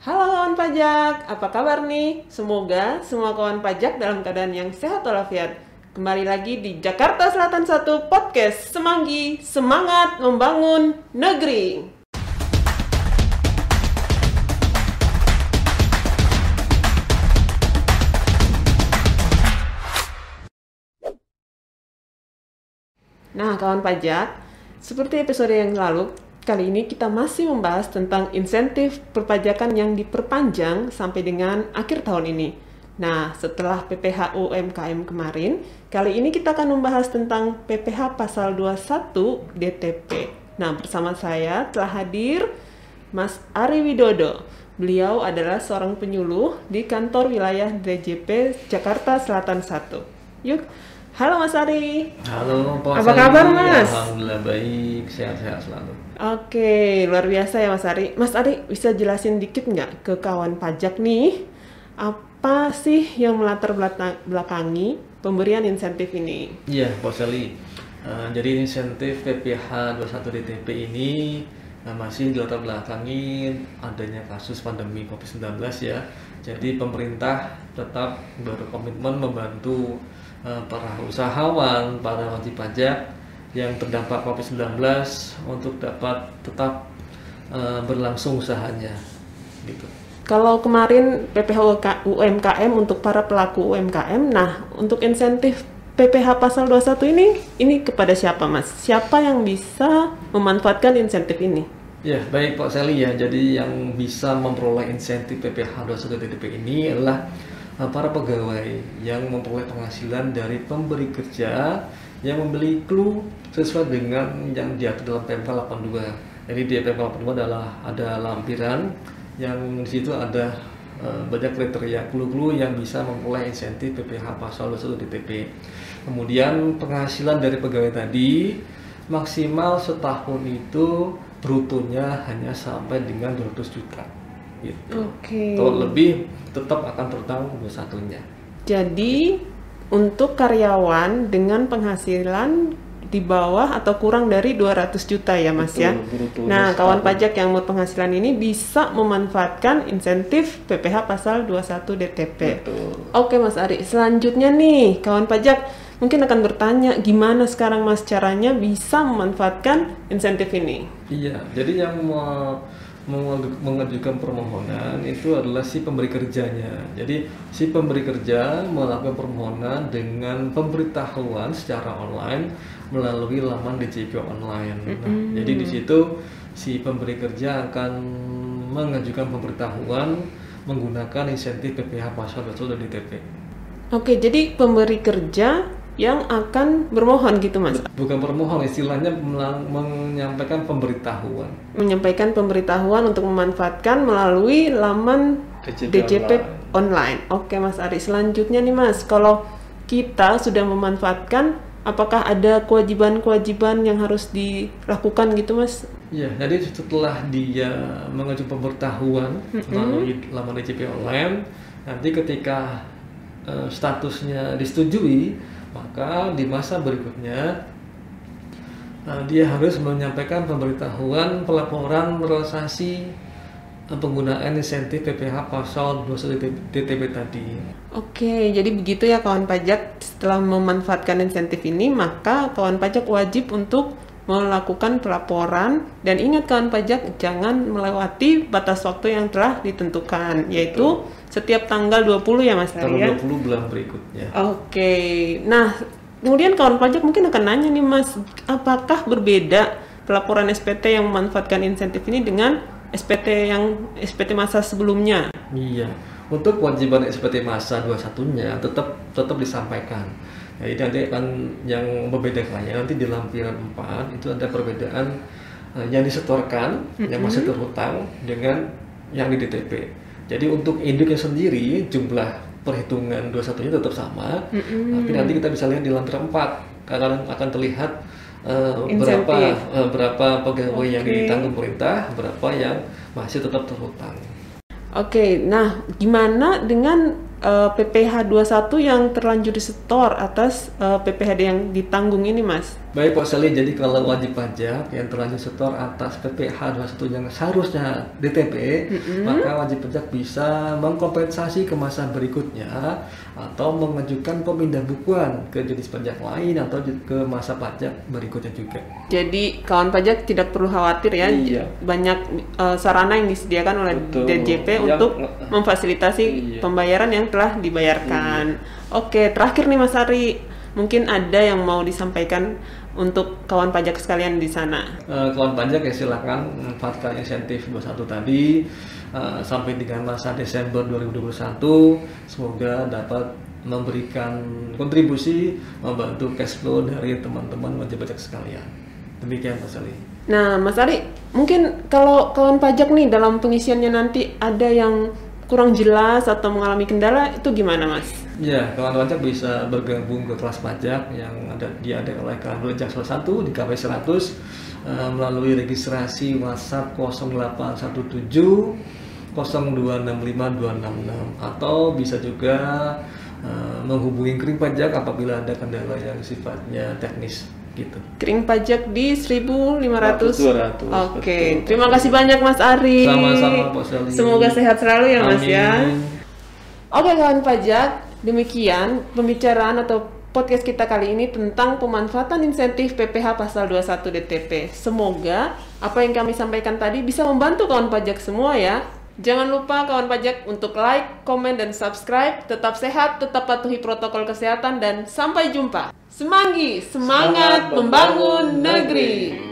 Halo kawan pajak, apa kabar nih? Semoga semua kawan pajak dalam keadaan yang sehat walafiat. Kembali lagi di Jakarta Selatan 1 Podcast Semanggi, semangat membangun negeri. Nah, kawan pajak, seperti episode yang lalu, kali ini kita masih membahas tentang insentif perpajakan yang diperpanjang sampai dengan akhir tahun ini. Nah, setelah PPh UMKM kemarin, kali ini kita akan membahas tentang PPh pasal 21 DTP. Nah, bersama saya telah hadir Mas Ari Widodo. Beliau adalah seorang penyuluh di kantor wilayah DJP Jakarta Selatan 1. Yuk, halo Mas Ari. Halo, Pak Apa kabar, Mas? Alhamdulillah baik, sehat-sehat selalu. Oke, luar biasa ya Mas Ari. Mas Ari bisa jelasin dikit nggak ke kawan pajak nih, apa sih yang melatar belakangi pemberian insentif ini? Iya, Pak Sali. Eh, jadi insentif PPH 21 DTP ini eh, masih dilatar belakangi adanya kasus pandemi COVID-19 ya. Jadi pemerintah tetap berkomitmen membantu eh, para usahawan, para wajib pajak yang terdampak COVID-19 untuk dapat tetap eh, berlangsung usahanya gitu. Kalau kemarin PPh UMKM untuk para pelaku UMKM, nah untuk insentif PPh pasal 21 ini, ini kepada siapa Mas? Siapa yang bisa memanfaatkan insentif ini? Ya, baik Pak Sally ya. Jadi yang bisa memperoleh insentif PPh 21 DTP ini adalah uh, para pegawai yang memperoleh penghasilan dari pemberi kerja yang membeli clue sesuai dengan yang diatur dalam PMK 82. Jadi di PMK 82 adalah ada lampiran yang di situ ada uh, banyak kriteria clue-clue yang bisa memperoleh insentif PPh pasal 21 DTP. Kemudian penghasilan dari pegawai tadi maksimal setahun itu brutonya hanya sampai dengan 200 juta gitu. Oke. Kalau lebih tetap akan tertanggung satunya. Jadi untuk karyawan dengan penghasilan di bawah atau kurang dari 200 juta ya Mas ya. Betul, Nah, kawan setahun. pajak yang berpenghasilan ini bisa memanfaatkan insentif PPh pasal 21 DTP. Betul. Oke Mas Ari, selanjutnya nih kawan pajak mungkin akan bertanya gimana sekarang Mas caranya bisa memanfaatkan insentif ini? Iya, jadi yang mau mengajukan permohonan itu adalah si pemberi kerjanya. Jadi si pemberi kerja melakukan permohonan dengan pemberitahuan secara online melalui laman DJP online. Nah, jadi di situ si pemberi kerja akan mengajukan pemberitahuan menggunakan insentif PPh pasal 21 DTP. Oke, jadi pemberi kerja yang akan bermohon gitu Mas. Bukan permohon, istilahnya menyampaikan pemberitahuan. menyampaikan pemberitahuan untuk memanfaatkan melalui laman DJP DJP online. Oke Mas Ari, selanjutnya nih Mas, kalau kita sudah memanfaatkan, apakah ada kewajiban-kewajiban yang harus dilakukan gitu Mas? Ya, jadi setelah dia mengajukan pemberitahuan melalui laman DJP online, nanti ketika eh, statusnya disetujui, maka di masa berikutnya eh, dia harus menyampaikan pemberitahuan pelaporan realisasi eh, penggunaan insentif PPh pasal 21 DTP tadi. Oke, jadi begitu ya kawan pajak. Setelah memanfaatkan insentif ini, maka kawan pajak wajib untuk melakukan pelaporan dan ingat kawan pajak jangan melewati batas waktu yang telah ditentukan yaitu setiap tanggal 20 ya Mas Ari ya. Tanggal 20 bulan berikutnya. Oke, nah kemudian kawan pajak mungkin akan nanya nih mas, apakah berbeda pelaporan SPT yang memanfaatkan insentif ini dengan SPT yang SPT masa sebelumnya? Iya, untuk kewajiban SPT masa 21-nya tetap tetap disampaikan. Jadi nanti akan yang membedakannya nanti di lampiran 4 itu ada perbedaan eh, yang disetorkan yang masih terhutang dengan yang di DTP. Jadi untuk induknya sendiri jumlah perhitungan 21-nya tetap sama, tapi nanti kita bisa lihat di lampiran 4 karena akan terlihat eh, berapa eh, berapa pegawai yang Oke. ditanggung pemerintah, berapa yang masih tetap terhutang. Oke, nah gimana dengan eh, PPh 21 yang terlanjur disetor atas eh, PPh yang ditanggung ini mas? Baik Pak Sali, jadi kalau wajib pajak yang terlanjur setor atas PPh 21 yang seharusnya DTP, maka wajib pajak bisa mengkompensasi ke masa berikutnya atau mengajukan pemindah bukuan ke jenis pajak lain atau ke masa pajak berikutnya juga. Jadi kawan pajak tidak perlu khawatir ya, Iya. banyak eh, sarana yang disediakan oleh Betul. DJP Yang- untuk memfasilitasi Iya. pembayaran yang telah dibayarkan. Oke, terakhir nih Mas Ari, mungkin ada yang mau disampaikan untuk kawan pajak sekalian di sana. Eh, kawan pajak ya silakan manfaatkan insentif 21 tadi eh, sampai dengan masa Desember 2021 semoga dapat memberikan kontribusi membantu cash flow dari teman-teman wajib pajak sekalian demikian Mas Ali Nah, Mas Ari, mungkin kalau kawan pajak nih dalam pengisiannya nanti ada yang kurang jelas atau mengalami kendala, itu gimana Mas? Ya kawan pajak bisa bergabung ke kelas pajak yang ada diadakan oleh Kanwil Jaksel 1 di KW 100 eh, melalui registrasi WhatsApp 0817 0265266 atau bisa juga eh, menghubungi kering pajak apabila ada kendala yang sifatnya teknis gitu. Kering pajak di 1500. 200, Oke, betul. terima kasih banyak Mas Ari. Sama-sama, Pak. Semoga sehat selalu ya Mas ya. Amin. Oke kawan pajak, demikian pembicaraan atau podcast kita kali ini tentang pemanfaatan insentif PPh pasal 21 DTP. Semoga apa yang kami sampaikan tadi bisa membantu kawan pajak semua ya. Jangan lupa kawan pajak untuk like, komen, dan subscribe. Tetap sehat, tetap patuhi protokol kesehatan, dan sampai jumpa. Semanggi, semangat, Semangat membangun membangun negeri.